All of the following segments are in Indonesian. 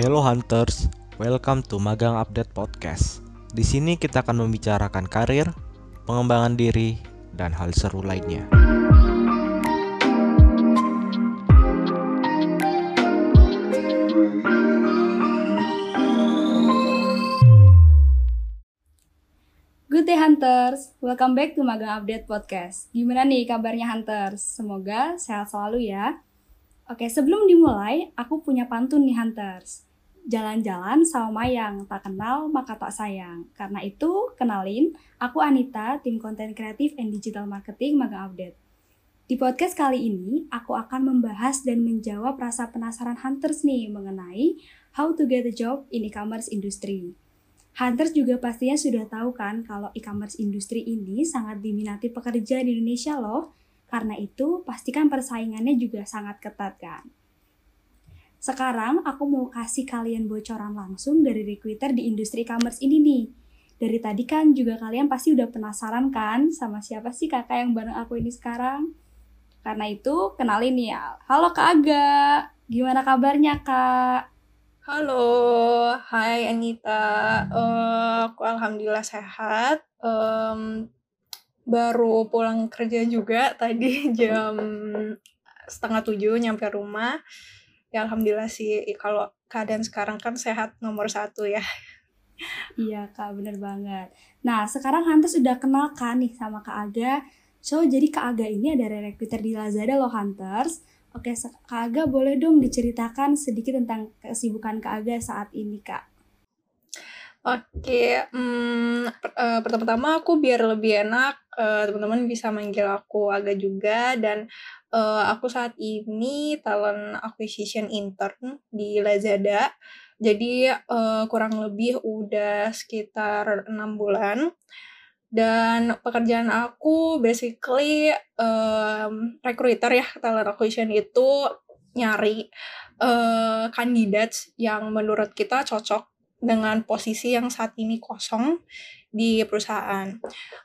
Hello Hunters, welcome to Magang Update Podcast. Di sini kita akan membicarakan karir, pengembangan diri, dan hal seru lainnya. Good day Hunters, welcome back to Magang Update Podcast. Gimana nih kabarnya Hunters? Semoga sehat selalu ya. Oke, sebelum dimulai, aku punya pantun nih Hunters. Jalan-jalan sama Mayang, tak kenal maka tak sayang. Karena itu, kenalin, aku Anita, tim konten kreatif and digital marketing Magang Update. Di podcast kali ini, aku akan membahas dan menjawab rasa penasaran Hunters nih mengenai how to get a job in e-commerce industry. Hunters juga pastinya sudah tahu kan kalau e-commerce industri ini sangat diminati pekerja di Indonesia loh. Karena itu, pastikan persaingannya juga sangat ketat kan. Sekarang aku mau kasih kalian bocoran langsung dari recruiter di industri e-commerce ini nih. Dari tadi kan juga kalian pasti udah penasaran kan sama siapa sih kakak yang bareng aku ini sekarang? Karena itu, kenalin ya. Halo Kak Aga, gimana kabarnya Kak? Halo, hai Anita. Uh, aku alhamdulillah sehat. Um, baru pulang kerja juga tadi jam setengah tujuh nyampe rumah. Ya alhamdulillah sih kalau keadaan sekarang kan sehat nomor satu ya. Iya kak, bener banget. Nah sekarang Hunters udah kenal kan nih sama Kak Aga. So jadi Kak Aga ini ada recruiter di Lazada loh Hunters. Oke, Kak Aga boleh dong diceritakan sedikit tentang kesibukan Kak Aga saat ini, Kak? Oke, hmm, uh, pertama-tama aku biar lebih enak, uh, teman-teman bisa manggil aku Aga juga, dan uh, aku saat ini talent acquisition intern di Lazada. Jadi uh, kurang lebih udah sekitar enam bulan dan pekerjaan aku basically um, recruiter ya talent acquisition itu nyari uh, yang menurut kita cocok dengan posisi yang saat ini kosong di perusahaan.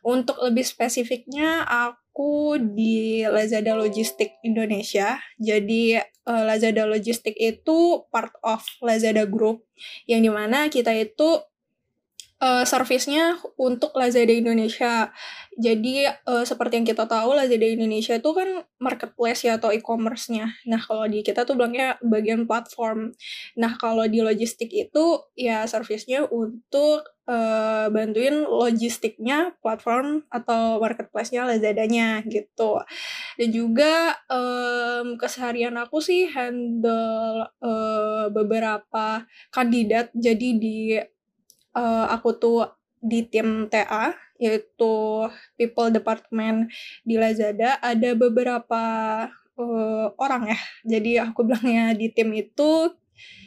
Untuk lebih spesifiknya, aku di Lazada Logistik Indonesia. Jadi uh, Lazada Logistik itu part of Lazada Group, yang di mana kita itu uh, servisnya untuk Lazada Indonesia. Jadi uh, seperti yang kita tahu Lazada Indonesia itu kan marketplace ya atau e-commerce-nya. Nah, kalau di kita tuh bilangnya bagian platform. Nah, kalau di logistik itu ya servisnya untuk uh, bantuin logistiknya platform atau marketplace-nya Lazadanya gitu. Dan juga um, keseharian aku sih handle uh, beberapa kandidat jadi di uh, aku tuh di tim TA yaitu people department di Lazada ada beberapa uh, orang ya. Jadi aku bilangnya di tim itu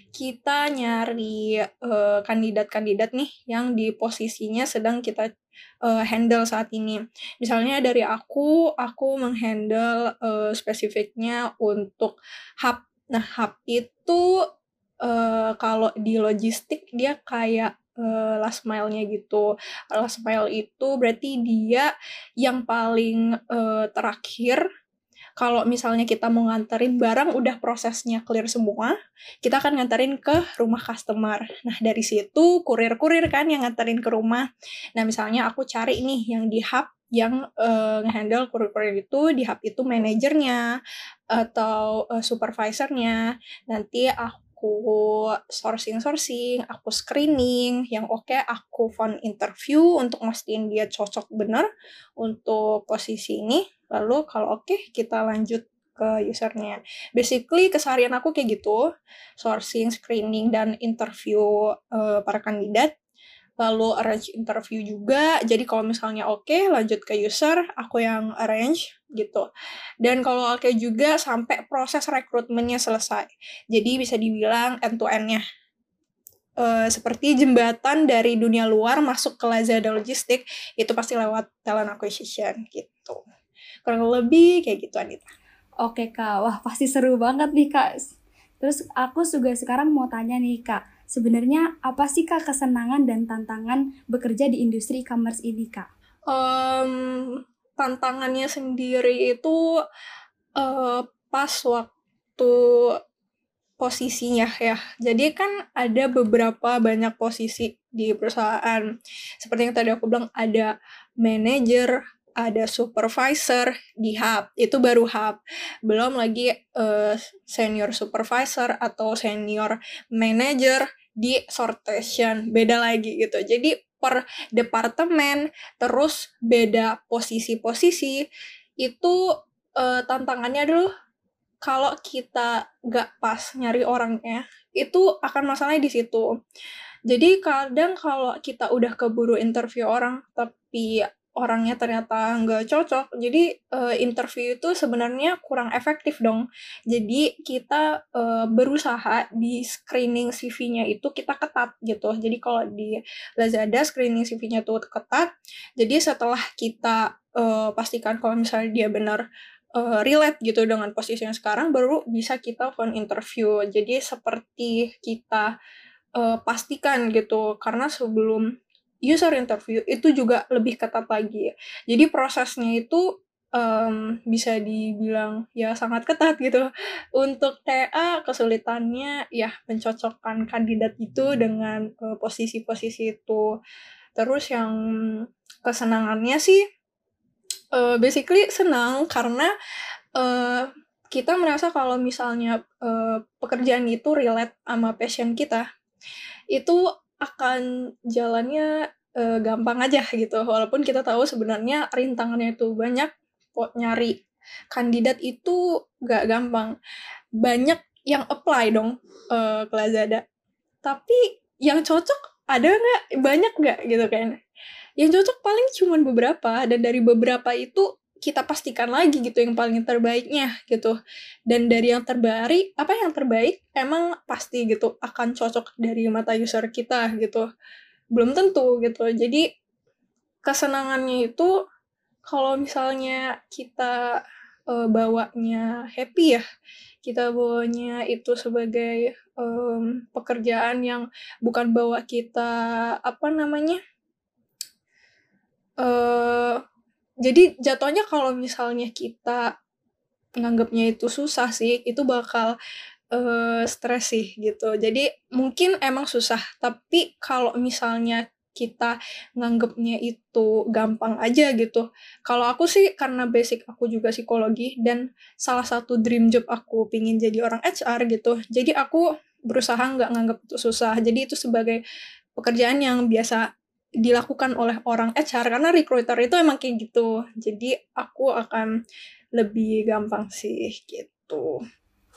kita nyari kandidat kandidat-kandidat nih yang di posisinya sedang kita uh, handle saat ini. Misalnya dari aku, aku menghandle uh, spesifiknya untuk hub. Nah, hub itu uh, kalau di logistik dia kayak uh, last mile-nya gitu. Last mile itu berarti dia yang paling uh, terakhir kalau misalnya kita mau nganterin barang udah prosesnya clear semua, kita akan nganterin ke rumah customer. Nah, dari situ kurir-kurir kan yang nganterin ke rumah. Nah, misalnya aku cari nih yang di hub yang uh, ngehandle kurir-kurir itu di hub itu manajernya atau uh, supervisornya. Nanti aku aku sourcing-sourcing, aku screening, yang oke okay, aku phone interview untuk mastiin dia cocok bener untuk posisi ini. Lalu kalau oke okay, kita lanjut ke usernya. Basically keseharian aku kayak gitu, sourcing, screening, dan interview uh, para kandidat lalu arrange interview juga. Jadi kalau misalnya oke, okay, lanjut ke user, aku yang arrange gitu. Dan kalau oke okay juga sampai proses rekrutmennya selesai. Jadi bisa dibilang end to end-nya. Uh, seperti jembatan dari dunia luar masuk ke Lazada Logistik itu pasti lewat talent acquisition gitu. Kurang lebih kayak gitu Anita. Oke kak, wah pasti seru banget nih kak. Terus aku juga sekarang mau tanya nih kak, sebenarnya apa sih kak kesenangan dan tantangan bekerja di industri e-commerce ini kak? Um, tantangannya sendiri itu uh, pas waktu posisinya ya. Jadi kan ada beberapa banyak posisi di perusahaan. Seperti yang tadi aku bilang ada manager, ada supervisor di hub. Itu baru hub. Belum lagi uh, senior supervisor atau senior manager di sortation. Beda lagi gitu. Jadi per departemen terus beda posisi-posisi itu uh, tantangannya dulu kalau kita gak pas nyari orangnya itu akan masalahnya di situ jadi kadang kalau kita udah keburu interview orang tapi orangnya ternyata nggak cocok. Jadi uh, interview itu sebenarnya kurang efektif dong. Jadi kita uh, berusaha di screening CV-nya itu kita ketat gitu. Jadi kalau di Lazada screening CV-nya tuh ketat. Jadi setelah kita uh, pastikan kalau misalnya dia benar uh, relate gitu dengan posisi yang sekarang baru bisa kita phone interview. Jadi seperti kita uh, pastikan gitu. Karena sebelum user interview itu juga lebih ketat lagi. Jadi prosesnya itu um, bisa dibilang ya sangat ketat gitu. Untuk TA kesulitannya ya mencocokkan kandidat itu dengan posisi-posisi uh, itu. Terus yang kesenangannya sih uh, basically senang karena uh, kita merasa kalau misalnya uh, pekerjaan itu relate sama passion kita, itu akan jalannya uh, gampang aja gitu. Walaupun kita tahu sebenarnya rintangannya itu banyak, kok nyari kandidat itu gak gampang. Banyak yang apply dong uh, ke Lazada. Tapi yang cocok ada nggak? Banyak nggak gitu kan? yang cocok paling cuma beberapa dan dari beberapa itu kita pastikan lagi gitu yang paling terbaiknya gitu. Dan dari yang terbaik apa yang terbaik? Emang pasti gitu akan cocok dari mata user kita gitu. Belum tentu gitu. Jadi kesenangannya itu kalau misalnya kita uh, bawanya happy ya kita bawanya itu sebagai um, pekerjaan yang bukan bawa kita apa namanya uh, jadi jatuhnya kalau misalnya kita nganggapnya itu susah sih, itu bakal uh, stres sih gitu. Jadi mungkin emang susah, tapi kalau misalnya kita nganggapnya itu gampang aja gitu. Kalau aku sih karena basic aku juga psikologi dan salah satu dream job aku pingin jadi orang HR gitu. Jadi aku berusaha nggak nganggap itu susah. Jadi itu sebagai pekerjaan yang biasa dilakukan oleh orang HR karena recruiter itu emang kayak gitu. Jadi aku akan lebih gampang sih gitu.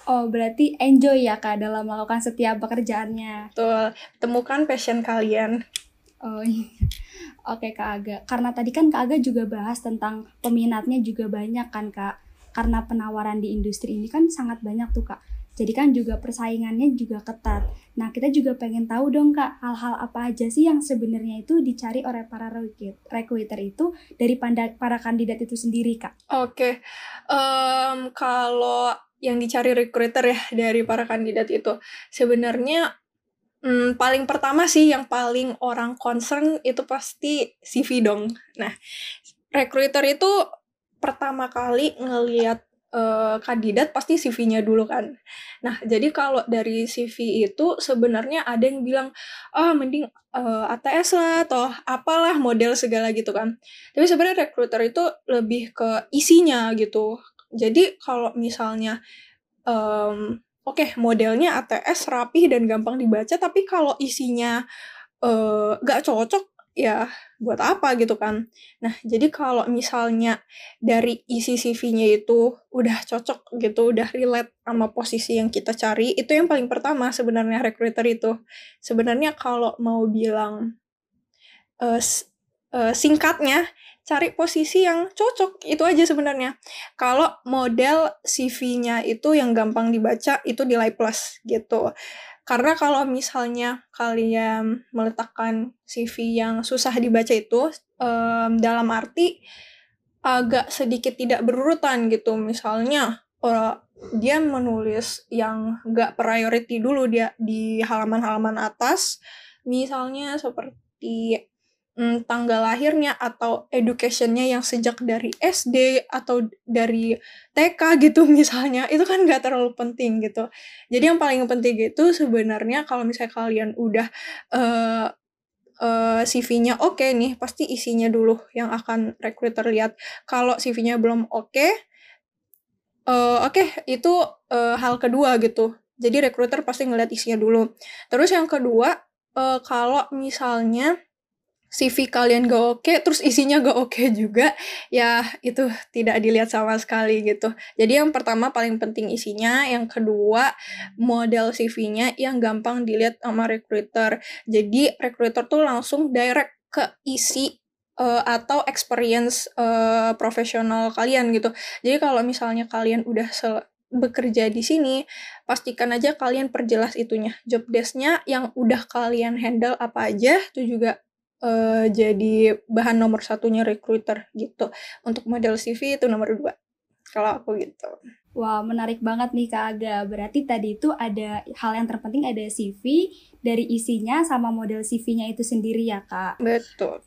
Oh, berarti enjoy ya Kak dalam melakukan setiap pekerjaannya. Betul. Temukan passion kalian. Oh iya. Oke Kak Aga. Karena tadi kan Kak Aga juga bahas tentang peminatnya juga banyak kan Kak. Karena penawaran di industri ini kan sangat banyak tuh Kak. Jadi kan juga persaingannya juga ketat. Nah, kita juga pengen tahu dong Kak, hal-hal apa aja sih yang sebenarnya itu dicari oleh para recruiter itu dari para kandidat itu sendiri Kak? Oke, okay. um, kalau yang dicari recruiter ya dari para kandidat itu sebenarnya Hmm, paling pertama sih yang paling orang concern itu pasti CV dong. Nah, recruiter itu pertama kali ngelihat uh, kandidat pasti CV-nya dulu kan. Nah, jadi kalau dari CV itu sebenarnya ada yang bilang, ah oh, mending uh, eh, ATS lah atau apalah model segala gitu kan. Tapi sebenarnya recruiter itu lebih ke isinya gitu. Jadi kalau misalnya um, oke okay, modelnya ATS rapih dan gampang dibaca, tapi kalau isinya uh, gak cocok ya buat apa gitu kan. Nah, jadi kalau misalnya dari isi CV-nya itu udah cocok gitu, udah relate sama posisi yang kita cari, itu yang paling pertama sebenarnya recruiter itu. Sebenarnya kalau mau bilang uh, uh, singkatnya, cari posisi yang cocok, itu aja sebenarnya. Kalau model CV-nya itu yang gampang dibaca, itu nilai plus gitu. Karena kalau misalnya kalian meletakkan CV yang susah dibaca itu um, dalam arti agak sedikit tidak berurutan gitu. Misalnya uh, dia menulis yang gak priority dulu dia di halaman-halaman atas. Misalnya seperti mm, tanggal lahirnya atau educationnya yang sejak dari SD atau dari TK gitu misalnya itu kan nggak terlalu penting gitu. Jadi yang paling penting itu sebenarnya kalau misalnya kalian udah uh, uh, CV-nya oke okay nih pasti isinya dulu yang akan recruiter lihat. Kalau CV-nya belum oke okay, uh, oke okay, itu uh, hal kedua gitu. Jadi recruiter pasti ngeliat isinya dulu. Terus yang kedua uh, kalau misalnya CV kalian gak oke, terus isinya gak oke juga, ya itu tidak dilihat sama sekali gitu. Jadi yang pertama paling penting isinya, yang kedua model CV-nya yang gampang dilihat sama recruiter. Jadi recruiter tuh langsung direct ke isi uh, atau experience uh, profesional kalian gitu. Jadi kalau misalnya kalian udah bekerja di sini, pastikan aja kalian perjelas itunya. Job desk-nya yang udah kalian handle apa aja, itu juga uh, jadi bahan nomor satunya recruiter gitu. Untuk model CV itu nomor dua. Kalau aku gitu. Wah, menarik banget nih Kak Aga. Berarti tadi itu ada hal yang terpenting ada CV, dari isinya sama model CV-nya itu sendiri ya Kak? Betul.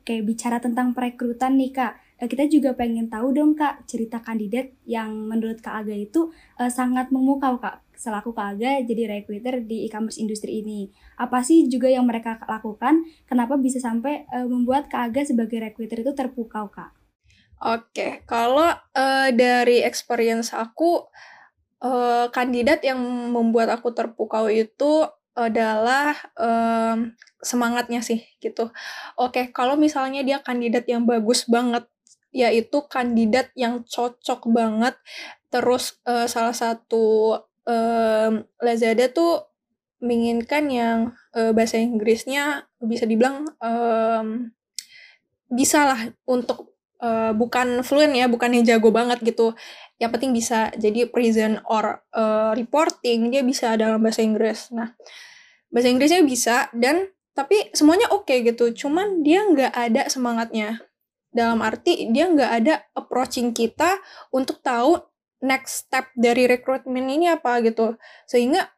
Oke, bicara tentang perekrutan nih Kak. Eh, kita juga pengen tahu dong kak cerita kandidat yang menurut kak Aga itu uh, sangat memukau kak selaku kak Aga jadi recruiter di e-commerce industri ini. Apa sih juga yang mereka lakukan? Kenapa bisa sampai uh, membuat kak Aga sebagai recruiter itu terpukau kak? Oke, kalau uh, dari experience aku uh, kandidat yang membuat aku terpukau itu adalah um, semangatnya sih gitu. Oke, kalau misalnya dia kandidat yang bagus banget yaitu kandidat yang cocok banget. Terus uh, salah satu um, Lazada tuh menginginkan yang uh, bahasa Inggrisnya bisa dibilang um, bisa lah untuk uh, bukan fluent ya, bukan yang jago banget gitu. Yang penting bisa jadi present or uh, reporting dia bisa dalam bahasa Inggris. Nah, bahasa Inggrisnya bisa dan tapi semuanya oke okay gitu. Cuman dia nggak ada semangatnya dalam arti dia nggak ada approaching kita untuk tahu next step dari rekrutmen ini apa gitu. Sehingga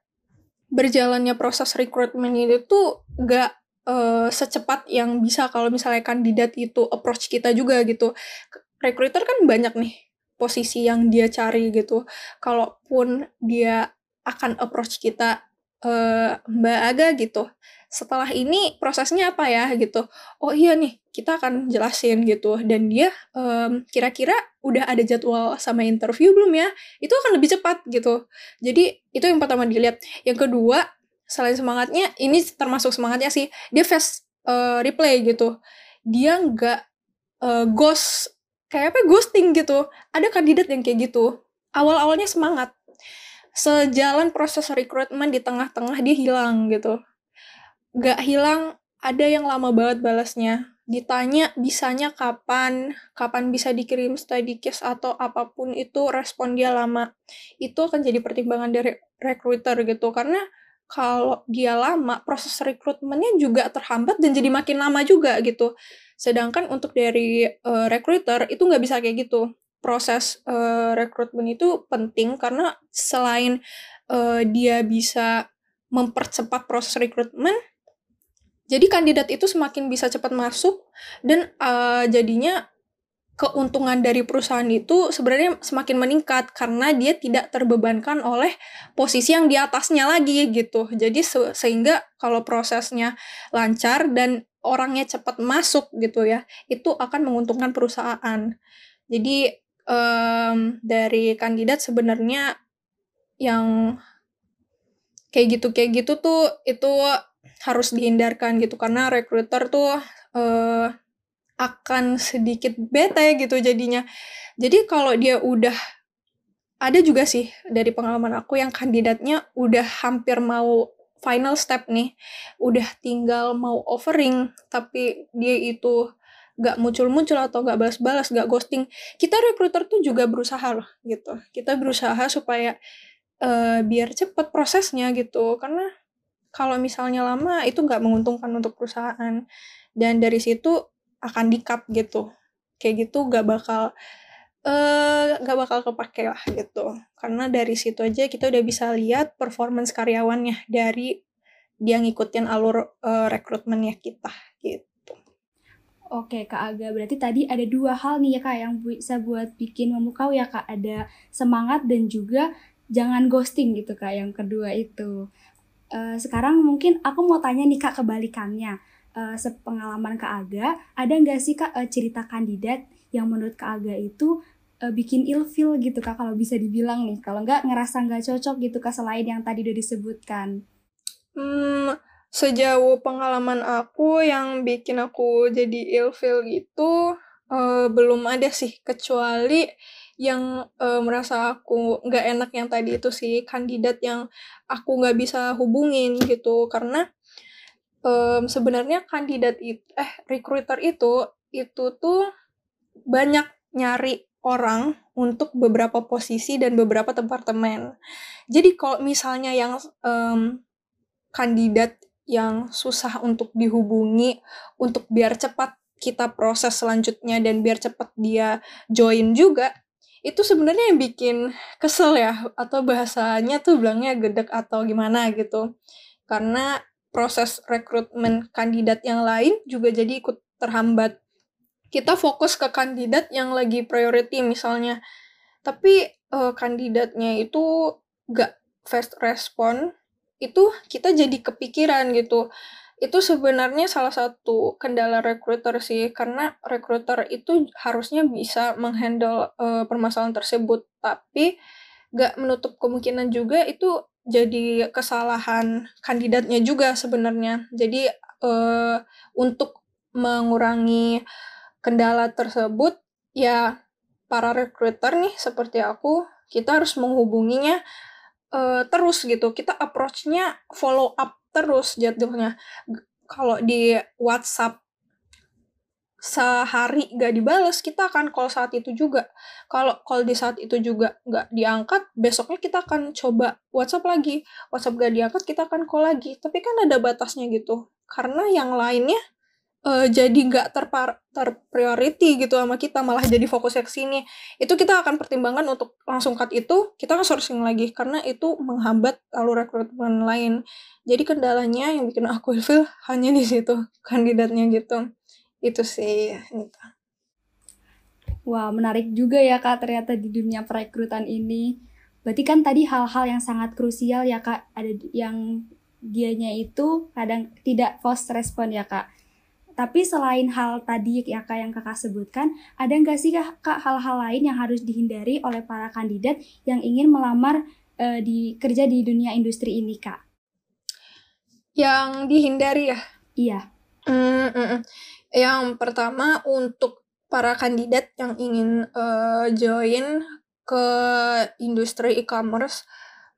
berjalannya proses rekrutmen itu tuh nggak uh, secepat yang bisa kalau misalnya kandidat itu approach kita juga gitu. Recruiter kan banyak nih posisi yang dia cari gitu. Kalaupun dia akan approach kita uh, Mbak Aga gitu setelah ini prosesnya apa ya gitu. Oh iya nih kita akan jelasin gitu. Dan dia um, kira-kira udah ada jadwal sama interview belum ya? Itu akan lebih cepat gitu. Jadi itu yang pertama dilihat. Yang kedua selain semangatnya ini termasuk semangatnya sih dia fast uh, replay gitu. Dia nggak uh, ghost kayak apa ghosting gitu. Ada kandidat yang kayak gitu. Awal-awalnya semangat. Sejalan proses rekrutmen di tengah-tengah dia hilang gitu gak hilang ada yang lama banget balasnya. Ditanya bisanya kapan kapan bisa dikirim study case atau apa pun itu respon dia lama. Itu akan jadi pertimbangan dari recruiter gitu. Karena kalau dia lama proses rekrutmennya juga terhambat dan jadi makin lama juga gitu. Sedangkan untuk dari uh, recruiter itu nggak bisa kayak gitu. Proses uh, rekrutmen itu penting karena selain uh, dia bisa mempercepat proses rekrutmen jadi kandidat itu semakin bisa cepat masuk dan uh, jadinya keuntungan dari perusahaan itu sebenarnya semakin meningkat karena dia tidak terbebankan oleh posisi yang di atasnya lagi gitu. Jadi se sehingga kalau prosesnya lancar dan orangnya cepat masuk gitu ya, itu akan menguntungkan perusahaan. Jadi um, dari kandidat sebenarnya yang kayak gitu kayak gitu tuh itu harus dihindarkan gitu karena recruiter tuh uh, akan sedikit bete gitu jadinya. Jadi kalau dia udah ada juga sih dari pengalaman aku yang kandidatnya udah hampir mau final step nih, udah tinggal mau offering tapi dia itu gak muncul-muncul atau gak balas-balas, gak ghosting. Kita recruiter tuh juga berusaha loh gitu. Kita berusaha supaya uh, biar cepet prosesnya gitu karena kalau misalnya lama itu nggak menguntungkan untuk perusahaan dan dari situ akan di cut gitu kayak gitu nggak bakal eh, nggak uh, bakal kepake lah gitu karena dari situ aja kita udah bisa lihat performance karyawannya dari dia ngikutin alur uh, rekrutmennya kita gitu Oke Kak Aga, berarti tadi ada dua hal nih ya Kak yang bisa buat bikin memukau ya Kak. Ada semangat dan juga jangan ghosting gitu Kak yang kedua itu. Uh, sekarang mungkin aku mau tanya nih Kak kebalikannya. Uh, sepengalaman Kak Aga, ada nggak sih Kak uh, cerita kandidat yang menurut Kak Aga itu uh, bikin ilfil gitu Kak kalau bisa dibilang nih. Kalau nggak ngerasa nggak cocok gitu Kak selain yang tadi udah disebutkan. Hmm, Sejauh pengalaman aku yang bikin aku jadi ilfeel gitu, uh, belum ada sih, kecuali yang, uh, merasa aku nggak enak yang tadi itu sih, kandidat yang aku nggak bisa hubungin gitu. Karena, um, sebenarnya kandidat itu eh, recruiter itu, itu tuh banyak nyari orang untuk beberapa posisi dan beberapa departemen. Jadi kalau misalnya yang, um, kandidat yang susah untuk dihubungi untuk biar cepat kita proses selanjutnya dan biar cepat dia join juga itu sebenarnya yang bikin kesel ya atau bahasanya tuh bilangnya gedek atau gimana gitu. Karena proses rekrutmen kandidat yang lain juga jadi ikut terhambat. Kita fokus ke kandidat yang lagi priority misalnya. Tapi uh, kandidatnya itu gak fast respon itu kita jadi kepikiran gitu. Itu sebenarnya salah satu kendala recruiter sih, karena recruiter itu harusnya bisa menghandle uh, permasalahan tersebut, tapi gak menutup kemungkinan juga itu jadi kesalahan kandidatnya juga sebenarnya. Jadi uh, untuk mengurangi kendala tersebut, ya para recruiter nih seperti aku, kita harus menghubunginya uh, terus gitu. Kita approach-nya follow up terus jatuhnya. Kalau di WhatsApp sehari gak dibales, kita akan call saat itu juga. Kalau call di saat itu juga gak diangkat, besoknya kita akan coba WhatsApp lagi. WhatsApp gak diangkat, kita akan call lagi. Tapi kan ada batasnya gitu. Karena yang lainnya uh, jadi nggak terpar terpriority gitu sama kita malah jadi fokus ke sini. Itu kita akan pertimbangkan untuk langsung cut itu kita kan sourcing lagi karena itu menghambat alur rekrutmen lain. Jadi kendalanya yang bikin aku feel hanya di situ kandidatnya gitu. Itu sih gitu. Wah menarik juga ya kak ternyata di dunia perekrutan ini. Berarti kan tadi hal-hal yang sangat krusial ya kak ada yang dianya itu kadang tidak post respon ya kak tapi selain hal tadi ya kak yang kakak sebutkan, ada nggak sih kak hal-hal lain yang harus dihindari oleh para kandidat yang ingin melamar uh, di kerja di dunia industri ini kak? Yang dihindari ya? Iya. Mm -mm. Yang pertama untuk para kandidat yang ingin uh, join ke industri e-commerce,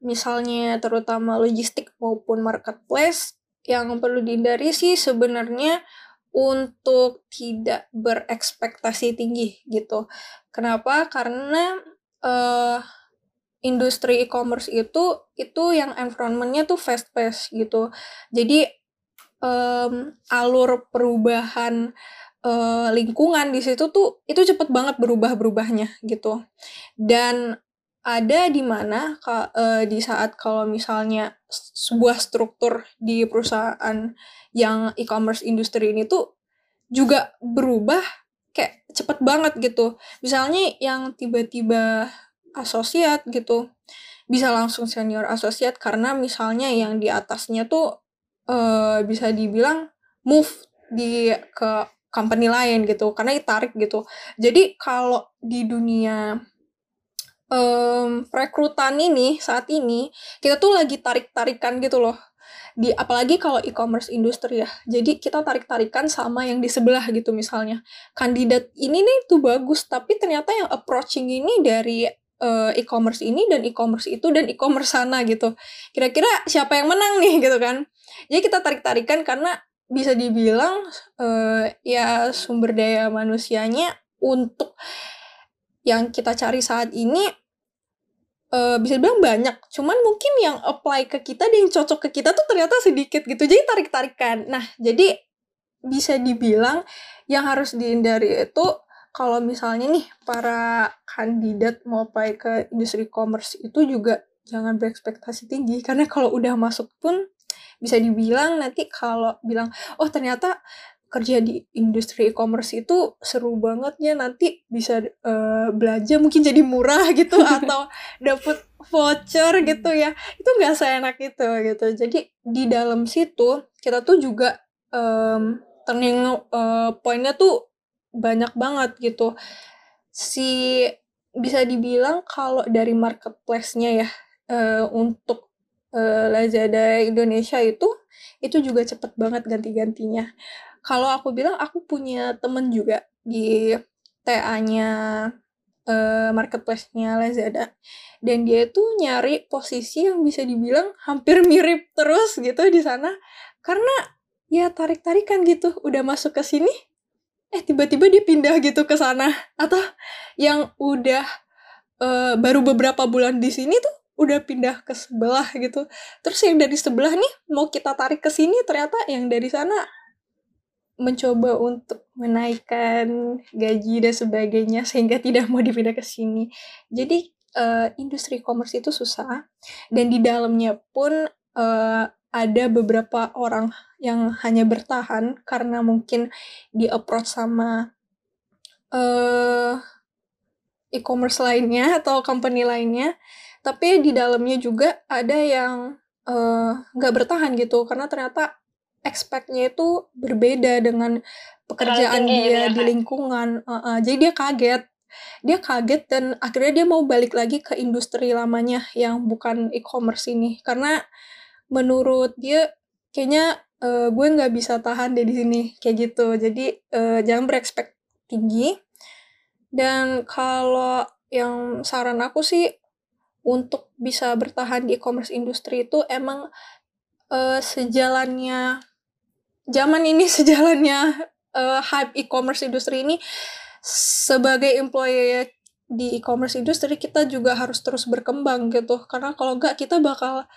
misalnya terutama logistik maupun marketplace, yang perlu dihindari sih sebenarnya untuk tidak berekspektasi tinggi gitu. Kenapa? Karena uh, industri e-commerce itu itu yang environmentnya tuh fast pace gitu. Jadi um, alur perubahan uh, lingkungan di situ tuh itu cepet banget berubah-berubahnya gitu. Dan ada di mana uh, di saat kalau misalnya sebuah struktur di perusahaan yang e-commerce industri ini tuh juga berubah kayak cepet banget gitu. Misalnya yang tiba-tiba asosiat gitu bisa langsung senior asosiat karena misalnya yang di atasnya tuh uh, bisa dibilang move di ke company lain gitu karena ditarik gitu. Jadi kalau di dunia um, rekrutan ini saat ini kita tuh lagi tarik-tarikan gitu loh. Di apalagi kalau e-commerce industri ya. Jadi kita tarik-tarikan sama yang di sebelah gitu misalnya. Kandidat ini nih tuh bagus tapi ternyata yang approaching ini dari uh, e-commerce ini dan e-commerce itu dan e-commerce sana gitu. Kira-kira siapa yang menang nih gitu kan? Jadi kita tarik-tarikan karena bisa dibilang uh, ya sumber daya manusianya untuk yang kita cari saat ini uh, bisa bilang banyak. Cuman mungkin yang apply ke kita dan yang cocok ke kita tuh ternyata sedikit gitu. Jadi tarik tarikan nah jadi bisa dibilang yang harus dihindari itu kalau misalnya nih para kandidat mau apply ke industri commerce itu juga jangan berekspektasi tinggi. Karena kalau udah masuk pun bisa dibilang nanti kalau bilang oh ternyata kerja di industri e-commerce itu seru banget ya nanti bisa uh, belanja mungkin jadi murah gitu atau dapet voucher gitu ya. Itu nggak seenak itu gitu. Jadi di dalam situ kita tuh juga um, turning uh, pointnya tuh banyak banget gitu. Si bisa dibilang kalau dari marketplace-nya ya uh, untuk uh, Lazada Indonesia itu itu juga cepet banget ganti-gantinya kalau aku bilang aku punya temen juga di TA-nya uh, marketplace-nya Lazada. Dan dia tuh nyari posisi yang bisa dibilang hampir mirip terus gitu di sana. Karena ya tarik-tarikan gitu udah masuk ke sini eh tiba-tiba dia pindah gitu ke sana. Atau yang udah uh, baru beberapa bulan di sini tuh udah pindah ke sebelah gitu. Terus yang dari sebelah nih mau kita tarik ke sini ternyata yang dari sana mencoba untuk menaikkan gaji dan sebagainya sehingga tidak mau dipindah ke sini. Jadi uh, industri e-commerce itu susah dan di dalamnya pun uh, ada beberapa orang yang hanya bertahan karena mungkin di approach sama uh, e-commerce lainnya atau company lainnya. Tapi di dalamnya juga ada yang nggak uh, bertahan gitu karena ternyata expect-nya itu berbeda dengan pekerjaan dia di lingkungan. Uh, uh, jadi dia kaget. Dia kaget dan akhirnya dia mau balik lagi ke industri lamanya yang bukan e-commerce ini. Karena menurut dia kayaknya uh, gue nggak bisa tahan deh di sini kayak gitu. Jadi uh, jangan berekspekt tinggi. Dan kalau yang saran aku sih untuk bisa bertahan di e-commerce industri itu emang uh, sejalannya zaman ini sejalannya uh, hype e-commerce industri ini sebagai employee di e-commerce industri kita juga harus terus berkembang gitu. Karena kalau nggak kita bakal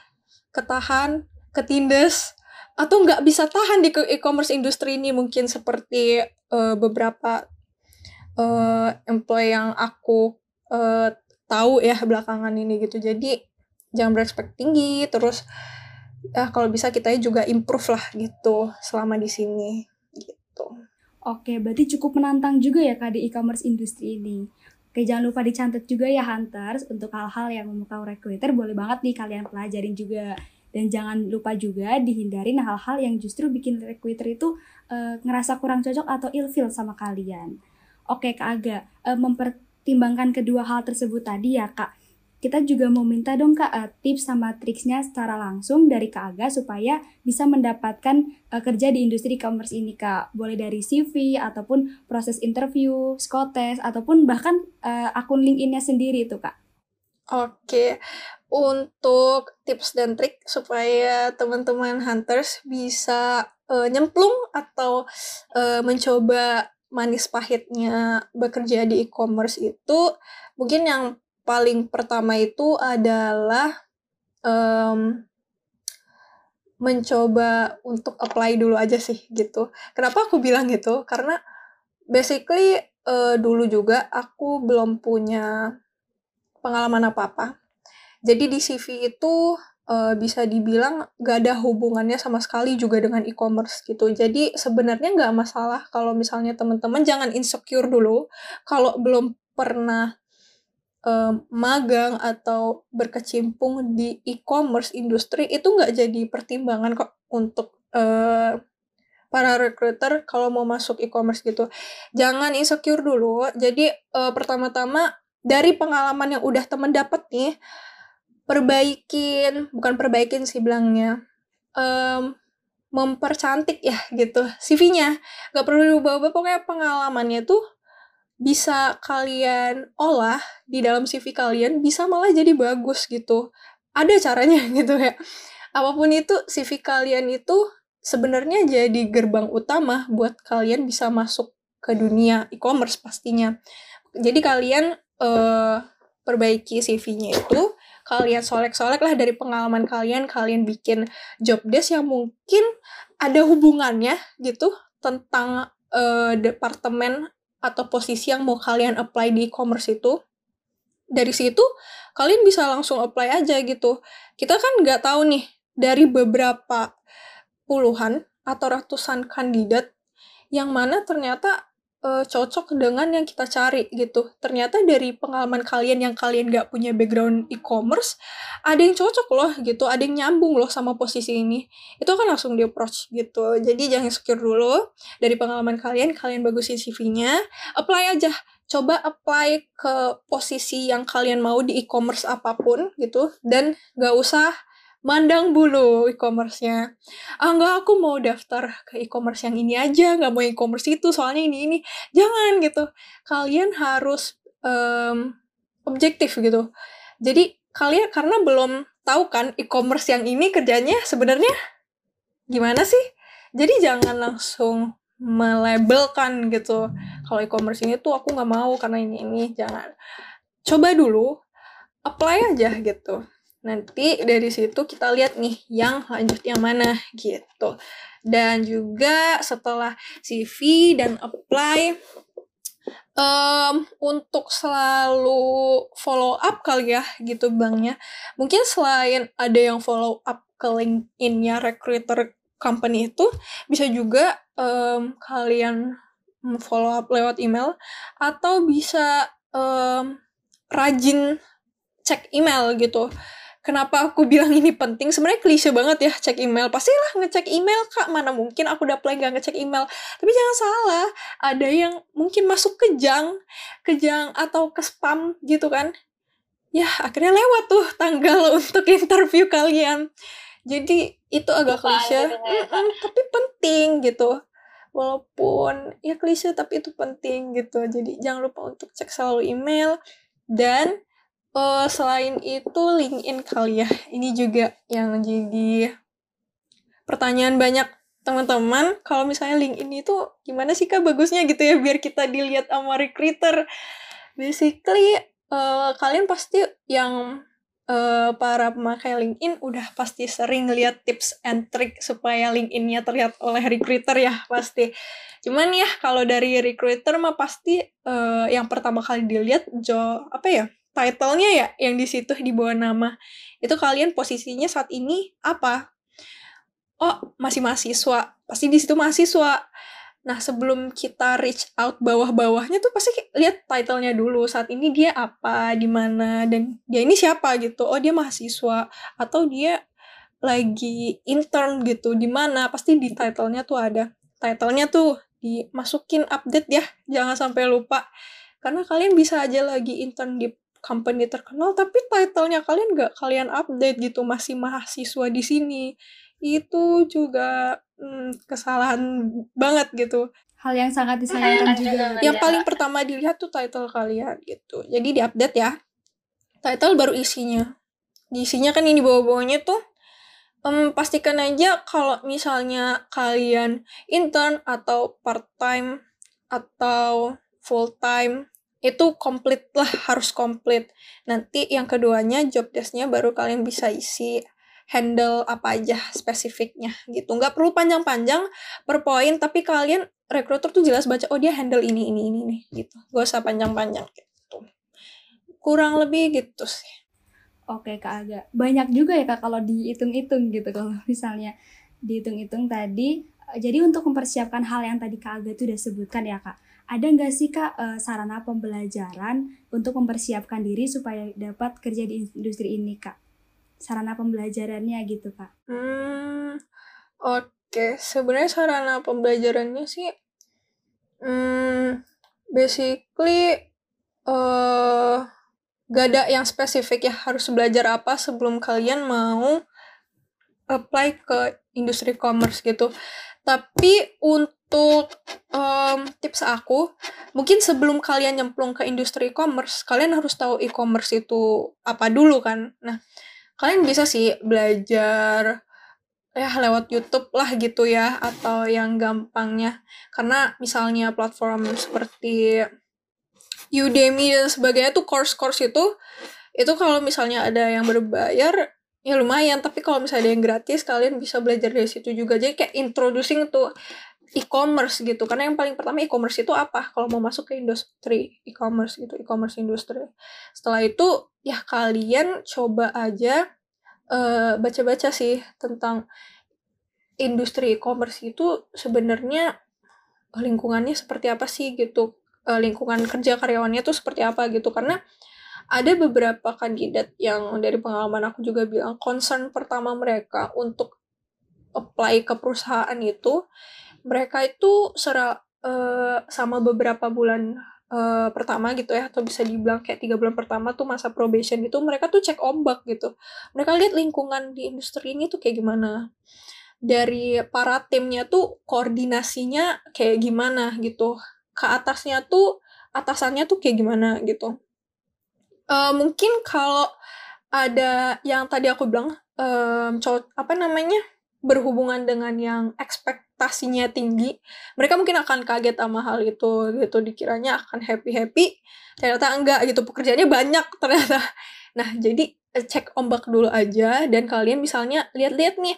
ketahan ketindes atau nggak bisa tahan di e-commerce industri ini. Mungkin seperti uh, beberapa uh, employee yang aku uh, tahu ya belakangan ini gitu. Jadi jangan berekspekt tinggi terus ya kalau bisa kita juga improve lah gitu selama di sini gitu. Oke, berarti cukup menantang juga ya Kak di e-commerce industri ini. Oke, jangan lupa dicatat juga ya Hunters untuk hal-hal yang memukau recruiter boleh banget nih kalian pelajarin juga. Dan jangan lupa juga dihindarin hal-hal yang justru bikin recruiter itu uh, ngerasa kurang cocok atau ilfil sama kalian. Oke Kak Aga, uh, mempertimbangkan kedua hal tersebut tadi ya Kak, kita juga mau minta dong Kak uh, tips sama triksnya secara langsung dari Kak Aga supaya bisa mendapatkan uh, kerja di industri e-commerce ini Kak. Boleh dari CV ataupun proses interview, psikotes ataupun bahkan uh, akun LinkedIn-nya sendiri itu Kak. Oke, untuk tips dan trik supaya teman-teman hunters bisa uh, nyemplung atau uh, mencoba manis pahitnya bekerja di e-commerce itu mungkin yang paling pertama itu adalah um, mencoba untuk apply dulu aja sih gitu. Kenapa aku bilang gitu? Karena basically uh, dulu juga aku belum punya pengalaman apa-apa. Jadi di CV itu uh, bisa dibilang gak ada hubungannya sama sekali juga dengan e-commerce gitu. Jadi sebenarnya nggak masalah kalau misalnya teman-teman jangan insecure dulu kalau belum pernah um, magang atau berkecimpung di e-commerce industri itu nggak jadi pertimbangan kok untuk uh, para recruiter kalau mau masuk e-commerce gitu. Jangan insecure dulu. Jadi uh, pertama-tama dari pengalaman yang udah temen dapet nih, perbaikin, bukan perbaikin sih bilangnya, um, mempercantik ya gitu CV-nya. Gak perlu diubah-ubah, pokoknya pengalamannya tuh bisa kalian olah di dalam CV kalian bisa malah jadi bagus gitu. Ada caranya gitu ya. Apa pun itu CV kalian itu sebenarnya jadi gerbang utama buat kalian bisa masuk ke dunia e-commerce pastinya. Jadi kalian uh, perbaiki CV-nya itu, kalian solek-solek lah dari pengalaman kalian, kalian bikin job desk yang mungkin ada hubungannya gitu tentang uh, departemen atau posisi yang mau kalian apply di e-commerce itu dari situ kalian bisa langsung apply aja gitu. Kita kan nggak tahu nih dari beberapa puluhan atau ratusan kandidat yang mana ternyata uh, cocok dengan yang kita cari gitu. Ternyata dari pengalaman kalian yang kalian gak punya background e-commerce, ada yang cocok loh gitu, ada yang nyambung loh sama posisi ini. Itu kan langsung di approach gitu. Jadi jangan secure dulu dari pengalaman kalian, kalian bagusin CV-nya, apply aja. Coba apply ke posisi yang kalian mau di e-commerce apa pun gitu, dan gak usah mandang bulu e-commerce-nya. Ah enggak, aku mau daftar ke e-commerce yang ini aja, nggak mau e-commerce itu, soalnya ini ini. Jangan gitu. Kalian harus um, objektif gitu. Jadi kalian karena belum tahu kan e-commerce yang ini kerjanya sebenarnya gimana sih? Jadi jangan langsung melabelkan gitu. Kalau e-commerce ini tuh aku nggak mau karena ini ini jangan. Coba dulu apply aja gitu Nanti dari situ kita lihat nih yang lanjut yang mana gitu. Dan juga setelah CV dan apply um, untuk selalu follow up kali ya gitu banknya. Mungkin selain ada yang follow up ke LinkedIn-nya recruiter company itu bisa juga um, kalian follow up lewat email atau bisa um, rajin cek email gitu kenapa aku bilang ini penting? Sebenarnya klise banget ya cek email. Pastilah ngecek email kak. Mana mungkin aku udah play gak ngecek email. Tapi jangan salah ada yang mungkin masuk ke junk ke junk atau ke spam gitu kan. Ya akhirnya lewat tuh tanggal untuk interview kalian. Jadi itu agak klise. mm -mm, tapi penting gitu. Walaupun ya klise tapi itu penting gitu. Jadi jangan lupa untuk cek selalu email. Dan uh, selain itu LinkedIn kali ya. Ini juga yang jadi pertanyaan banyak teman-teman. Kalau misalnya LinkedIn itu gimana sih kak bagusnya gitu ya biar kita dilihat sama recruiter. Basically uh, kalian pasti yang uh, para pemakai LinkedIn udah pasti sering lihat tips and trick supaya LinkedIn-nya terlihat oleh recruiter ya pasti. Cuman ya kalau dari recruiter mah pasti uh, yang pertama kali dilihat jo apa ya title-nya ya yang di situ di bawah nama. Itu kalian posisinya saat ini apa? Oh, masih mahasiswa. Pasti di situ mahasiswa. Nah, sebelum kita reach out bawah-bawahnya tuh pasti lihat title-nya dulu. Saat ini dia apa, di mana, dan dia ini siapa gitu. Oh, dia mahasiswa atau dia lagi intern gitu. Di mana? Pasti di title-nya tuh ada. Title-nya tuh dimasukin update ya. Jangan sampai lupa. Karena kalian bisa aja lagi intern di company terkenal tapi titlenya kalian nggak kalian update gitu masih mahasiswa di sini. Itu juga hmm, kesalahan banget gitu. Hal yang sangat disayangkan juga. yang paling pertama dilihat tuh title kalian gitu. Jadi diupdate ya. Title baru isinya. Di isinya kan ini bawah-bawahnya tuh um, pastikan aja kalau misalnya kalian intern atau part time atau full time itu komplit lah harus komplit. Nanti yang keduanya job desknya baru kalian bisa isi handle apa aja spesifiknya gitu. Nggak perlu panjang-panjang per poin tapi kalian recruiter tuh jelas baca oh dia handle ini ini ini nih gitu. Gak usah panjang-panjang gitu. Kurang lebih gitu sih. Oke kak agak banyak juga ya kak kalau dihitung-hitung gitu kalau misalnya dihitung-hitung tadi. Jadi untuk mempersiapkan hal yang tadi kak Aga tuh udah sebutkan ya kak ada nggak sih kak uh, sarana pembelajaran untuk mempersiapkan diri supaya dapat kerja di industri ini kak? Sarana pembelajarannya gitu kak? Hmm, oke. Okay. Sebenarnya sarana pembelajarannya sih, hmm, basically uh, gak ada yang spesifik ya harus belajar apa sebelum kalian mau apply ke industri commerce gitu. Tapi untuk um, tips aku, mungkin sebelum kalian nyemplung ke industri e-commerce, kalian harus tahu e-commerce itu apa dulu kan. Nah, kalian bisa sih belajar ya lewat YouTube lah gitu ya atau yang gampangnya. Karena misalnya platform seperti Udemy dan sebagainya tuh course-course itu itu kalau misalnya ada yang berbayar ya lumayan tapi kalau misalnya ada yang gratis kalian bisa belajar dari situ juga jadi kayak introducing tuh e-commerce gitu. Karena yang paling pertama e-commerce itu apa? Kalau mau masuk ke industri e-commerce gitu e-commerce industri. Setelah itu ya kalian coba aja baca baca-baca sih tentang industri e-commerce itu sebenarnya lingkungannya seperti apa sih gitu? Uh, lingkungan kerja karyawannya tuh seperti apa gitu? Karena ada beberapa kandidat yang dari pengalaman aku juga bilang concern pertama mereka untuk apply ke perusahaan itu mereka itu sera, uh, sama beberapa bulan uh, pertama gitu ya atau bisa dibilang kayak tiga bulan pertama tuh masa probation itu mereka tuh cek ombak gitu. Mereka lihat lingkungan di industri ini tuh kayak gimana. Dari para timnya tuh koordinasinya kayak gimana gitu. Ke atasnya tuh atasannya tuh kayak gimana gitu. Uh, mungkin kalau ada yang tadi aku bilang um, apa namanya berhubungan dengan yang ekspektasinya tinggi mereka mungkin akan kaget sama hal itu gitu. Dikiranya akan happy happy ternyata enggak gitu. Pekerjaannya banyak ternyata. Nah jadi eh, cek ombak dulu aja dan kalian misalnya lihat-lihat nih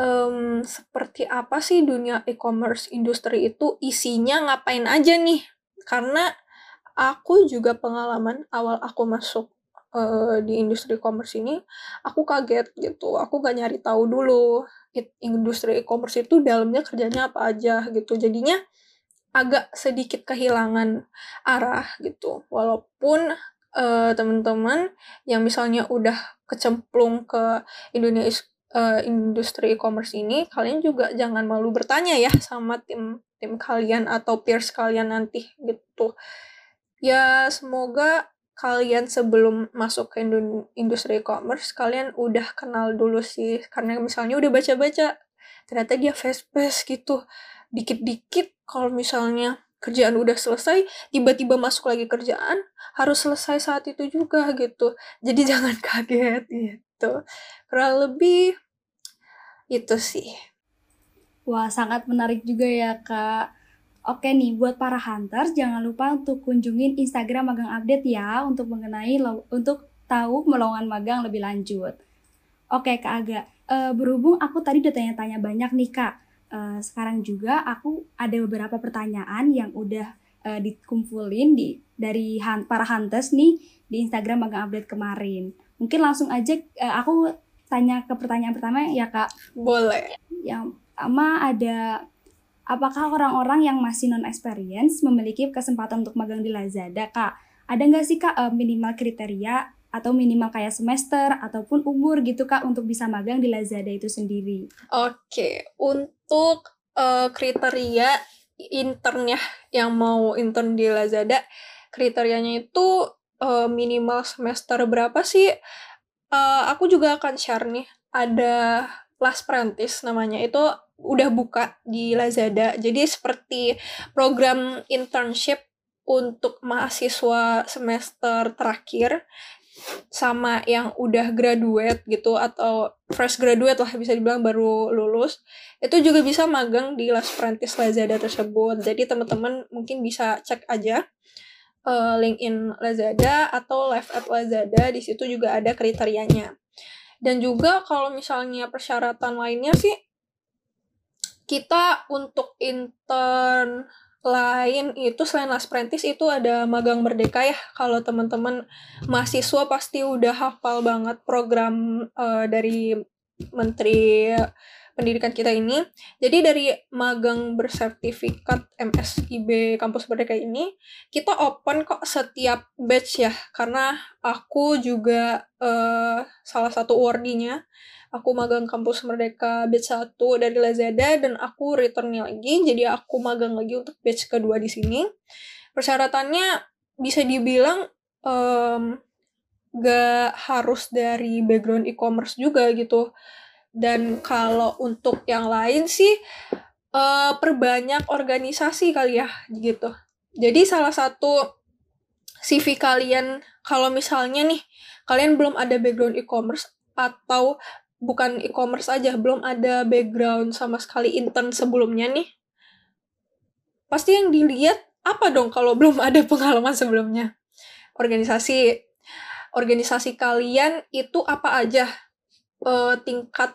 um, seperti apa sih dunia e-commerce industri itu isinya ngapain aja nih? Karena aku juga pengalaman awal aku masuk uh, di industri e-commerce ini, aku kaget gitu. Aku gak nyari tahu dulu industri e-commerce itu dalamnya kerjanya apa aja gitu. Jadinya agak sedikit kehilangan arah gitu. Walaupun uh, teman-teman yang misalnya udah kecemplung ke Indonesia uh, industri e-commerce ini, kalian juga jangan malu bertanya ya sama tim tim kalian atau peers kalian nanti gitu. Ya semoga kalian sebelum masuk ke industri e-commerce kalian udah kenal dulu sih karena misalnya udah baca-baca ternyata dia fast pace gitu dikit-dikit kalau misalnya kerjaan udah selesai tiba-tiba masuk lagi kerjaan harus selesai saat itu juga gitu jadi jangan kaget gitu kurang lebih itu sih. Wah, sangat menarik juga ya, Kak. Oke nih, buat para hunters, jangan lupa untuk kunjungin Instagram Magang Update ya, untuk mengenai untuk tahu melongan magang lebih lanjut. Oke, Kak Aga. Uh, berhubung aku tadi udah tanya-tanya banyak nih, Kak. Uh, sekarang juga aku ada beberapa pertanyaan yang udah uh, dikumpulin di dari han, para hunters nih di Instagram Magang Update kemarin. Mungkin langsung aja aku tanya ke pertanyaan pertama ya kak boleh yang sama ada apakah orang-orang yang masih non experience memiliki kesempatan untuk magang di Lazada kak? Ada nggak sih kak eh, minimal kriteria atau minimal kayak semester ataupun umur gitu kak untuk bisa magang di Lazada itu sendiri? Oke untuk uh, kriteria internnya yang mau intern di Lazada kriterianya itu uh, minimal semester berapa sih? Uh, aku juga akan share nih. Ada Last Apprentice namanya itu udah buka di Lazada. Jadi seperti program internship untuk mahasiswa semester terakhir sama yang udah graduate gitu atau fresh graduate lah bisa dibilang baru lulus itu juga bisa magang di Last Apprentice Lazada tersebut. Jadi teman-teman mungkin bisa cek aja uh, LinkedIn Lazada atau live at Lazada di situ juga ada kriterianya. Dan juga kalau misalnya persyaratan lainnya sih kita untuk intern lain itu selain Last Apprentice itu ada magang merdeka ya. Kalau teman-teman mahasiswa pasti udah hafal banget program uh, dari Menteri pendidikan kita ini. Jadi dari magang bersertifikat MSIB Kampus Merdeka ini, kita open kok setiap batch ya, karena aku juga uh, salah satu awardinya. Aku magang Kampus Merdeka batch 1 dari Lazada, dan aku returnnya lagi, jadi aku magang lagi untuk batch kedua di sini. Persyaratannya bisa dibilang um, gak harus dari background e-commerce juga gitu dan kalau untuk yang lain sih uh, perbanyak organisasi kali ya gitu. Jadi salah satu CV kalian kalau misalnya nih kalian belum ada background e-commerce atau bukan e-commerce aja, belum ada background sama sekali intern sebelumnya nih. Pasti yang dilihat apa dong kalau belum ada pengalaman sebelumnya? Organisasi organisasi kalian itu apa aja? Uh, tingkat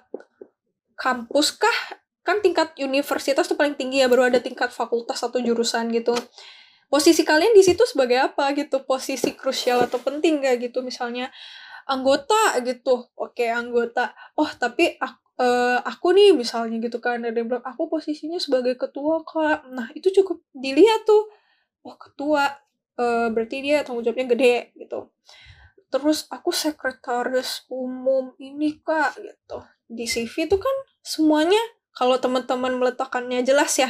kampus kah? Kan tingkat universitas tuh paling tinggi ya, baru ada tingkat fakultas atau jurusan gitu. Posisi kalian di situ sebagai apa gitu? Posisi krusial atau penting gak gitu misalnya anggota gitu. Oke, anggota. Oh, tapi uh, aku nih misalnya gitu kan ada yang bilang aku posisinya sebagai ketua kak nah itu cukup dilihat tuh oh ketua uh, berarti dia tanggung jawabnya gede gitu terus aku sekretaris umum ini kak gitu. Di CV itu kan semuanya kalau teman-teman meletakkannya jelas ya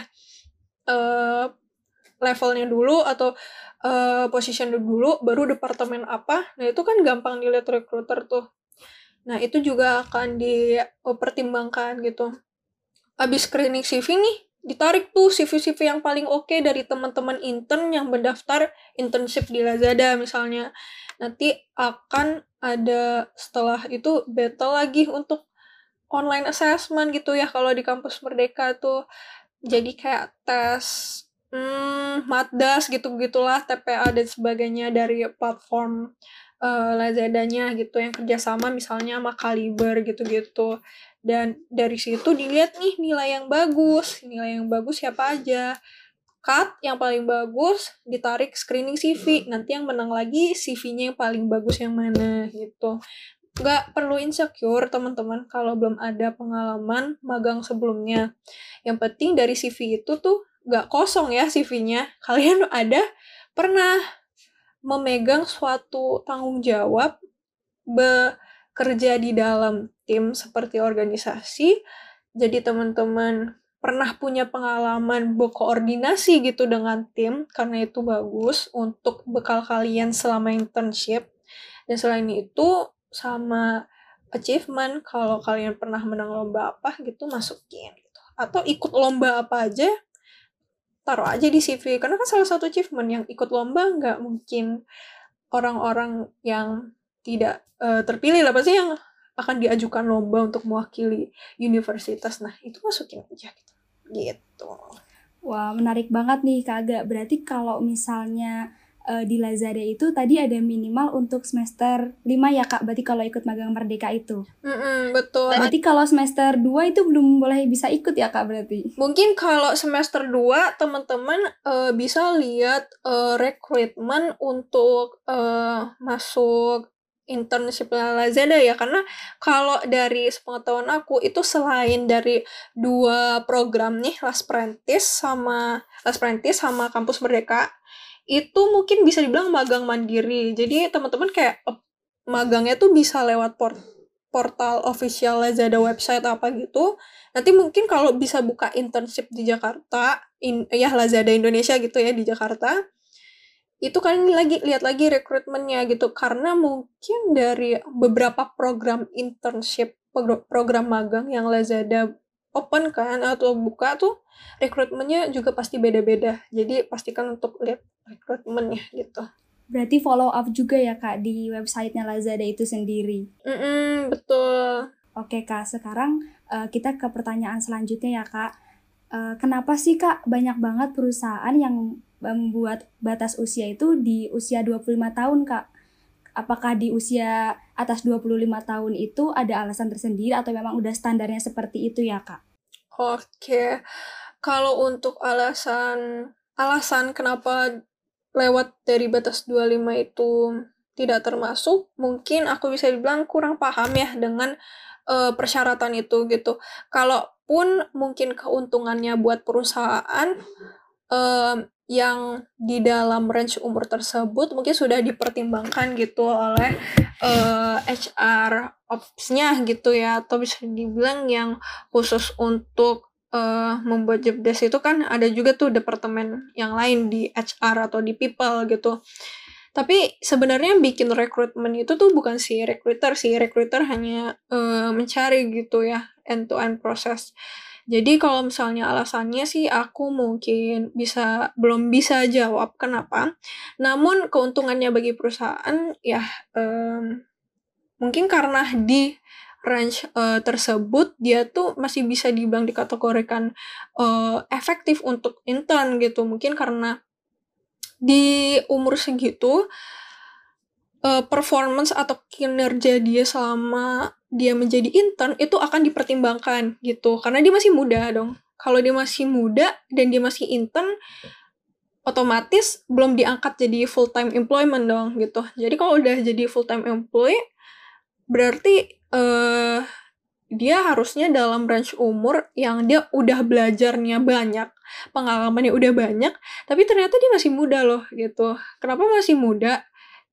uh, levelnya dulu atau uh, position dulu baru departemen apa nah itu kan gampang dilihat recruiter tuh. Nah itu juga akan dipertimbangkan gitu. Abis screening CV nih ditarik tuh CV-CV yang paling oke okay dari teman-teman intern yang mendaftar internship di Lazada misalnya. Nanti akan ada setelah itu battle lagi untuk online assessment gitu ya kalau di kampus Merdeka tuh. Jadi kayak tes hmm, Matdas gitu-gitulah, TPA dan sebagainya dari platform uh, Lazadanya gitu yang kerjasama misalnya sama Kaliber gitu-gitu. Dan dari situ dilihat nih nilai yang bagus. Nilai yang bagus siapa aja cut yang paling bagus ditarik screening CV nanti yang menang lagi CV-nya yang paling bagus yang mana gitu. Nggak perlu insecure teman-teman kalau belum ada pengalaman magang sebelumnya. Yang penting dari CV itu tuh nggak kosong ya CV-nya kalian ada pernah memegang suatu tanggung jawab bekerja di dalam tim seperti organisasi. Jadi teman-teman pernah punya pengalaman berkoordinasi gitu dengan tim karena itu bagus untuk bekal kalian selama internship. Dan selain itu sama achievement kalau kalian pernah menang lomba apa gitu masukin gitu. Atau ikut lomba apa aja taruh aja di CV karena kan salah satu achievement yang ikut lomba nggak mungkin orang-orang yang tidak uh, terpilih lah pasti yang akan diajukan lomba untuk mewakili universitas. Nah, itu masukin aja gitu. Gitu. Wah, menarik banget nih Kak Aga. Berarti kalau misalnya uh, di Lazada itu tadi ada minimal untuk semester 5 ya Kak, berarti kalau ikut magang Merdeka itu. Mm -mm, betul. Berarti kalau semester 2 itu belum boleh bisa ikut ya Kak berarti? Mungkin kalau semester 2 teman-teman uh, bisa lihat uh, rekrutmen untuk uh, masuk internship Lazada ya karena kalau dari sepengetahuan aku itu selain dari dua program nih Last Prentice sama Last Prentice sama Kampus Merdeka itu mungkin bisa dibilang magang mandiri. Jadi teman-teman kayak eh, magangnya tuh bisa lewat port portal official Lazada website apa gitu. Nanti mungkin kalau bisa buka internship di Jakarta in, ya Lazada Indonesia gitu ya di Jakarta itu kalian lagi lihat lagi rekrutmennya gitu. Karena mungkin dari beberapa program internship program magang yang Lazada open kan atau buka tuh rekrutmennya juga pasti beda-beda. Jadi pastikan untuk lihat rekrutmennya gitu. Berarti follow up juga ya kak di websitenya Lazada itu sendiri? Mm -mm, betul. Oke kak sekarang uh, kita ke pertanyaan selanjutnya ya kak. Uh, kenapa sih kak banyak banget perusahaan yang membuat batas usia itu di usia 25 tahun, Kak. Apakah di usia atas 25 tahun itu ada alasan tersendiri atau memang udah standarnya seperti itu ya, Kak? Oke. Kalau untuk alasan alasan kenapa lewat dari batas 25 itu tidak termasuk, mungkin aku bisa dibilang kurang paham ya dengan uh, persyaratan itu gitu. Kalaupun mungkin keuntungannya buat perusahaan uh, yang di dalam range umur tersebut mungkin sudah dipertimbangkan gitu oleh uh, eh, HR ops-nya gitu ya atau bisa dibilang yang khusus untuk uh, membuat job desk itu kan ada juga tuh departemen yang lain di HR atau di people gitu. Tapi sebenarnya bikin rekrutmen itu tuh bukan si recruiter sih, recruiter hanya uh, mencari gitu ya end to end proses jadi kalau misalnya alasannya sih aku mungkin bisa belum bisa jawab kenapa. Namun keuntungannya bagi perusahaan ya um, mungkin karena di range uh, tersebut dia tuh masih bisa dibilang dikategorikan uh, efektif untuk intern gitu. Mungkin karena di umur segitu uh, performance atau kinerja dia selama dia menjadi intern itu akan dipertimbangkan gitu karena dia masih muda dong kalau dia masih muda dan dia masih intern otomatis belum diangkat jadi full time employment dong gitu jadi kalau udah jadi full time employee berarti uh, dia harusnya dalam range umur yang dia udah belajarnya banyak, pengalamannya udah banyak, tapi ternyata dia masih muda loh gitu. Kenapa masih muda?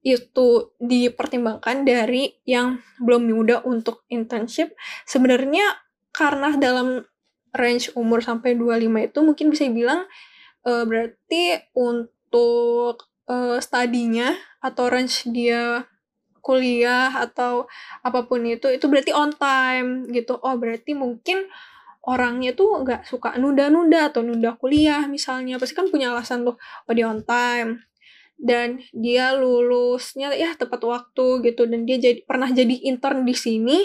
Itu dipertimbangkan dari yang belum muda untuk internship. Sebenarnya karena dalam range umur sampai 25 itu mungkin bisa bilang uh, berarti untuk uh, studinya atau range dia kuliah atau apa pun itu itu berarti on time gitu. Oh berarti mungkin orangnya tuh nggak suka nunda-nunda atau nunda kuliah misalnya. Pasti kan punya alasan tuh oh dia on time dan dia lulusnya ya tepat waktu gitu dan dia jadi pernah jadi intern di sini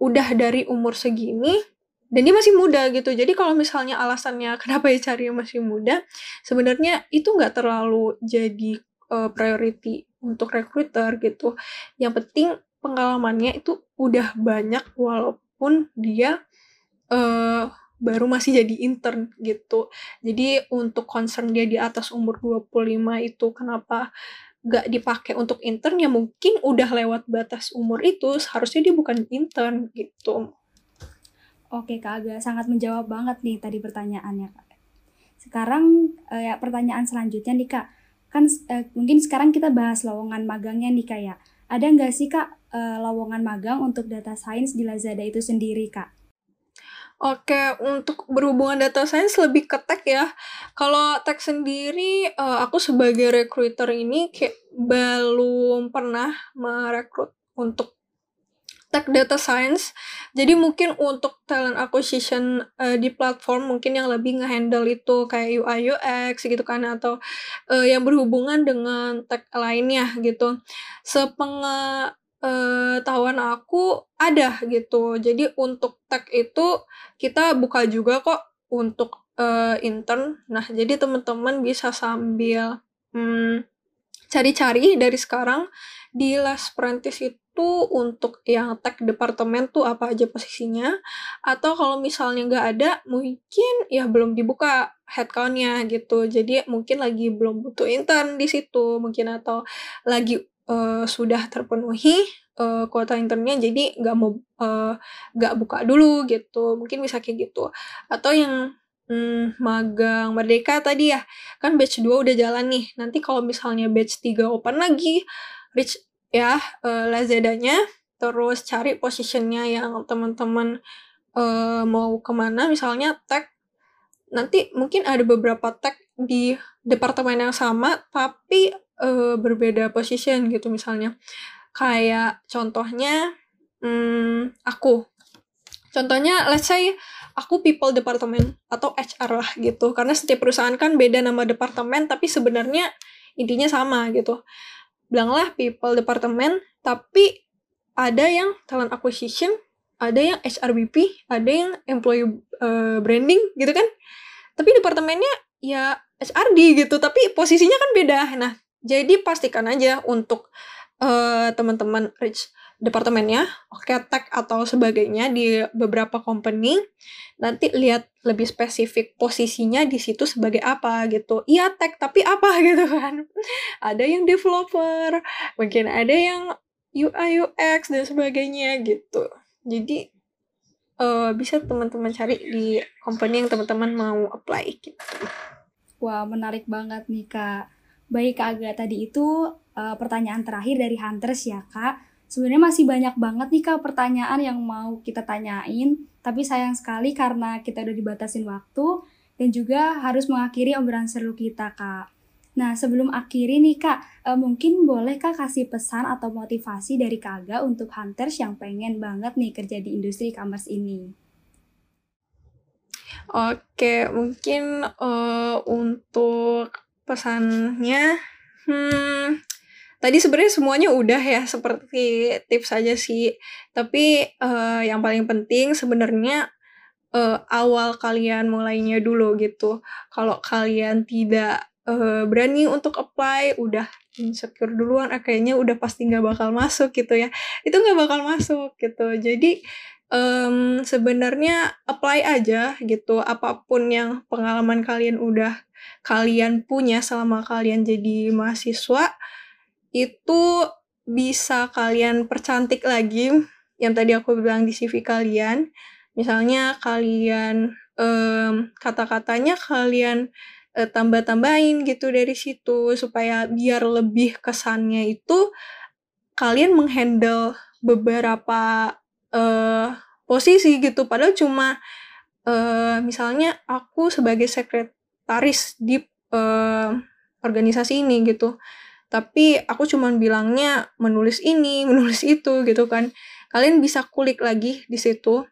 udah dari umur segini dan dia masih muda gitu jadi kalau misalnya alasannya kenapa ya cari yang masih muda sebenarnya itu nggak terlalu jadi uh, priority untuk recruiter gitu. Yang penting pengalamannya itu udah banyak walaupun dia uh, baru masih jadi intern gitu. Jadi untuk concern dia di atas umur 25 itu kenapa gak dipakai untuk intern ya mungkin udah lewat batas umur itu seharusnya dia bukan intern gitu. Oke Kak Aga, sangat menjawab banget nih tadi pertanyaannya Kak. Sekarang uh, ya pertanyaan selanjutnya nih Kak kan eh, mungkin sekarang kita bahas lowongan magangnya nih kak ya. Ada nggak sih kak eh, lowongan magang untuk data science di Lazada itu sendiri kak? Oke, untuk berhubungan data science lebih ke tech ya. Kalau tech sendiri, uh, aku sebagai recruiter ini kayak belum pernah merekrut untuk tech data science. Jadi mungkin untuk talent acquisition uh, di platform mungkin yang lebih ngehandle itu kayak UI UX gitu kan atau uh, yang berhubungan dengan tech lainnya gitu. Sepengetahuan uh, aku ada gitu. Jadi untuk tech itu kita buka juga kok untuk uh, intern. Nah, jadi teman-teman bisa sambil hmm, cari-cari dari sekarang di Last Apprentice itu untuk yang tech departemen tuh apa aja posisinya atau kalau misalnya nggak ada mungkin ya belum dibuka headcountnya gitu jadi mungkin lagi belum butuh intern di situ mungkin atau lagi uh, sudah terpenuhi uh, kuota internnya jadi nggak mau uh, nggak buka dulu gitu. Mungkin bisa kayak gitu. Atau yang Hmm, magang merdeka tadi ya kan batch 2 udah jalan nih. Nanti kalau misalnya batch 3 open lagi reach ya uh, Lazadanya terus cari positionnya yang teman-teman uh, mau ke mana. Misalnya tag nanti mungkin ada beberapa tag di departemen yang sama tapi uh, berbeda position gitu misalnya. Kayak contohnya hmm, aku. Contohnya let's say aku people department atau HR lah gitu. Karena setiap perusahaan kan beda nama departemen tapi sebenarnya intinya sama gitu. Bilanglah people department, tapi ada yang talent acquisition, ada yang HRBP, ada yang employee uh, branding gitu kan. Tapi departemennya ya HRD gitu, tapi posisinya kan beda. Nah, jadi pastikan aja untuk uh, teman-teman reach departemennya, oke tech atau sebagainya di beberapa company, nanti lihat lebih spesifik posisinya di situ sebagai apa gitu. Iya tech tapi apa gitu kan. Ada yang developer, mungkin ada yang UI UX dan sebagainya gitu. Jadi uh, bisa teman-teman cari di company yang teman-teman mau apply gitu. Wah, menarik banget nih Kak. Baik Kak Aga, tadi itu uh, pertanyaan terakhir dari Hunters ya Kak Sebenarnya masih banyak banget nih Kak pertanyaan yang mau kita tanyain, tapi sayang sekali karena kita udah dibatasin waktu dan juga harus mengakhiri obrolan seru kita Kak. Nah, sebelum akhiri nih Kak, eh, mungkin boleh Kak kasih pesan atau motivasi dari Kaga untuk hunters yang pengen banget nih kerja di industri e-commerce ini. Oke, mungkin uh, untuk pesannya, hmm, tadi sebenarnya semuanya udah ya seperti tips saja sih. Tapi uh, yang paling penting sebenarnya uh, awal kalian mulainya dulu gitu. Kalau kalian tidak uh, berani untuk apply udah insecure duluan ah, kayaknya udah pasti nggak bakal masuk gitu ya. Itu nggak bakal masuk gitu. Jadi um, sebenarnya apply aja gitu apa pun yang pengalaman kalian udah kalian punya selama kalian jadi mahasiswa itu bisa kalian percantik lagi. yang tadi aku bilang di CV kalian. Misalnya kalian um, kata-katanya kalian uh, tambah-tambahin gitu dari situ supaya biar lebih kesannya itu kalian menghandle beberapa uh, posisi gitu. Padahal cuma uh, misalnya aku sebagai sekretaris di uh, organisasi ini gitu. Tapi aku cuman bilangnya menulis ini menulis itu gitu kan. Kalian bisa kulik lagi di situ.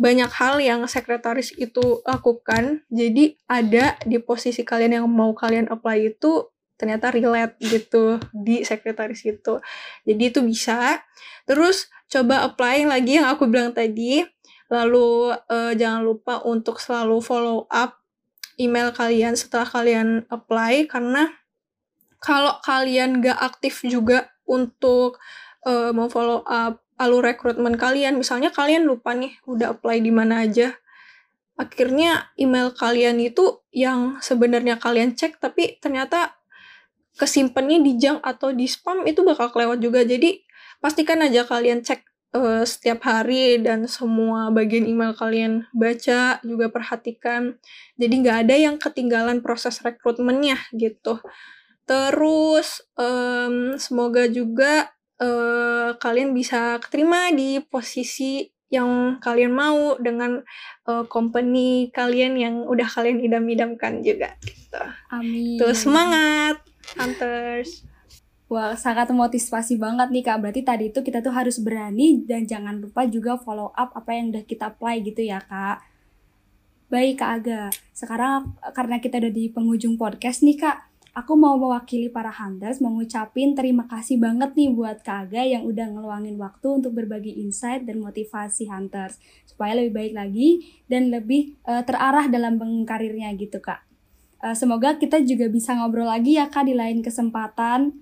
Banyak hal yang sekretaris itu lakukan. Jadi ada di posisi kalian yang mau kalian apply itu ternyata relate gitu di sekretaris itu jadi itu bisa. Terus coba apply lagi yang aku bilang tadi. Lalu uh, jangan lupa untuk selalu follow up email kalian setelah kalian apply. Karena kalau kalian gak aktif juga untuk uh, memfollow up alur rekrutmen kalian misalnya kalian lupa nih udah apply di mana aja akhirnya email kalian itu yang sebenarnya kalian cek tapi ternyata kesimpannya di junk atau di spam itu bakal kelewat juga. Jadi pastikan aja kalian cek uh, setiap hari dan semua bagian email kalian baca juga perhatikan. Jadi nggak ada yang ketinggalan proses rekrutmennya gitu. Terus um, semoga juga uh, kalian bisa keterima di posisi yang kalian mau dengan uh, company kalian yang udah kalian idam-idamkan juga gitu. Amin. Terus semangat. Hunters. Wah, sangat motivasi banget nih Kak. Berarti tadi itu kita tuh harus berani dan jangan lupa juga follow up apa yang udah kita apply gitu ya Kak. Baik Kak Aga, sekarang karena kita udah di penghujung podcast nih Kak, aku mau mewakili para hunters mengucapin terima kasih banget nih buat Kak Aga yang udah ngeluangin waktu untuk berbagi insight dan motivasi hunters supaya lebih baik lagi dan lebih uh, terarah dalam karirnya gitu Kak. Uh, semoga kita juga bisa ngobrol lagi ya Kak di lain kesempatan.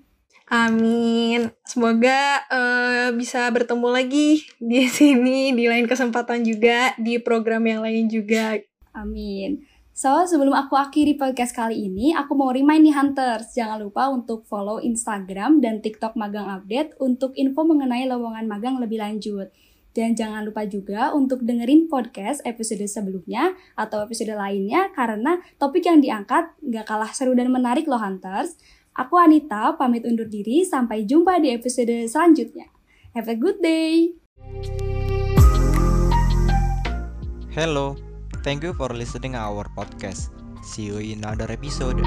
Amin. Semoga uh, bisa bertemu lagi di sini di lain kesempatan juga di program yang lain juga. Amin. So, sebelum aku akhiri podcast kali ini, aku mau remind nih Hunters, jangan lupa untuk follow Instagram dan TikTok Magang Update untuk info mengenai lowongan magang lebih lanjut. Dan jangan lupa juga untuk dengerin podcast episode sebelumnya atau episode lainnya karena topik yang diangkat gak kalah seru dan menarik loh Hunters. Aku Anita, pamit undur diri, sampai jumpa di episode selanjutnya. Have a good day! Hello, thank you for listening our podcast. See you in another episode.